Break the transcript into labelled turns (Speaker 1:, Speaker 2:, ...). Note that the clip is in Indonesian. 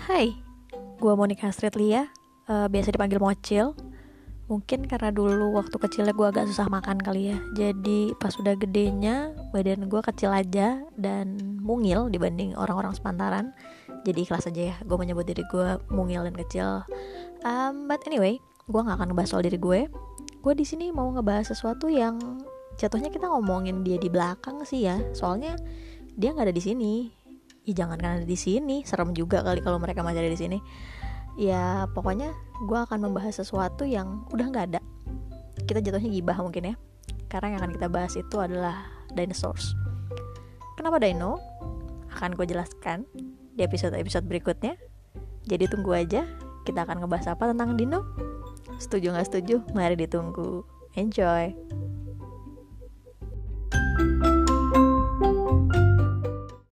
Speaker 1: Hai, gue Monica Street Lia, uh, biasa dipanggil Mocil. Mungkin karena dulu waktu kecilnya gue agak susah makan kali ya. Jadi pas udah gedenya badan gue kecil aja dan mungil dibanding orang-orang sepantaran. Jadi ikhlas aja ya, gue menyebut diri gue mungil dan kecil. Um, but anyway, gue nggak akan ngebahas soal diri gue. Gue di sini mau ngebahas sesuatu yang jatuhnya kita ngomongin dia di belakang sih ya. Soalnya dia nggak ada di sini ya jangan kan ada di sini. Serem juga kali kalau mereka masih ada di sini. Ya pokoknya gue akan membahas sesuatu yang udah nggak ada. Kita jatuhnya gibah mungkin ya. Karena yang akan kita bahas itu adalah dinosaurs. Kenapa dino? Akan gue jelaskan di episode-episode berikutnya. Jadi tunggu aja kita akan ngebahas apa tentang dino. Setuju nggak setuju? Mari ditunggu. Enjoy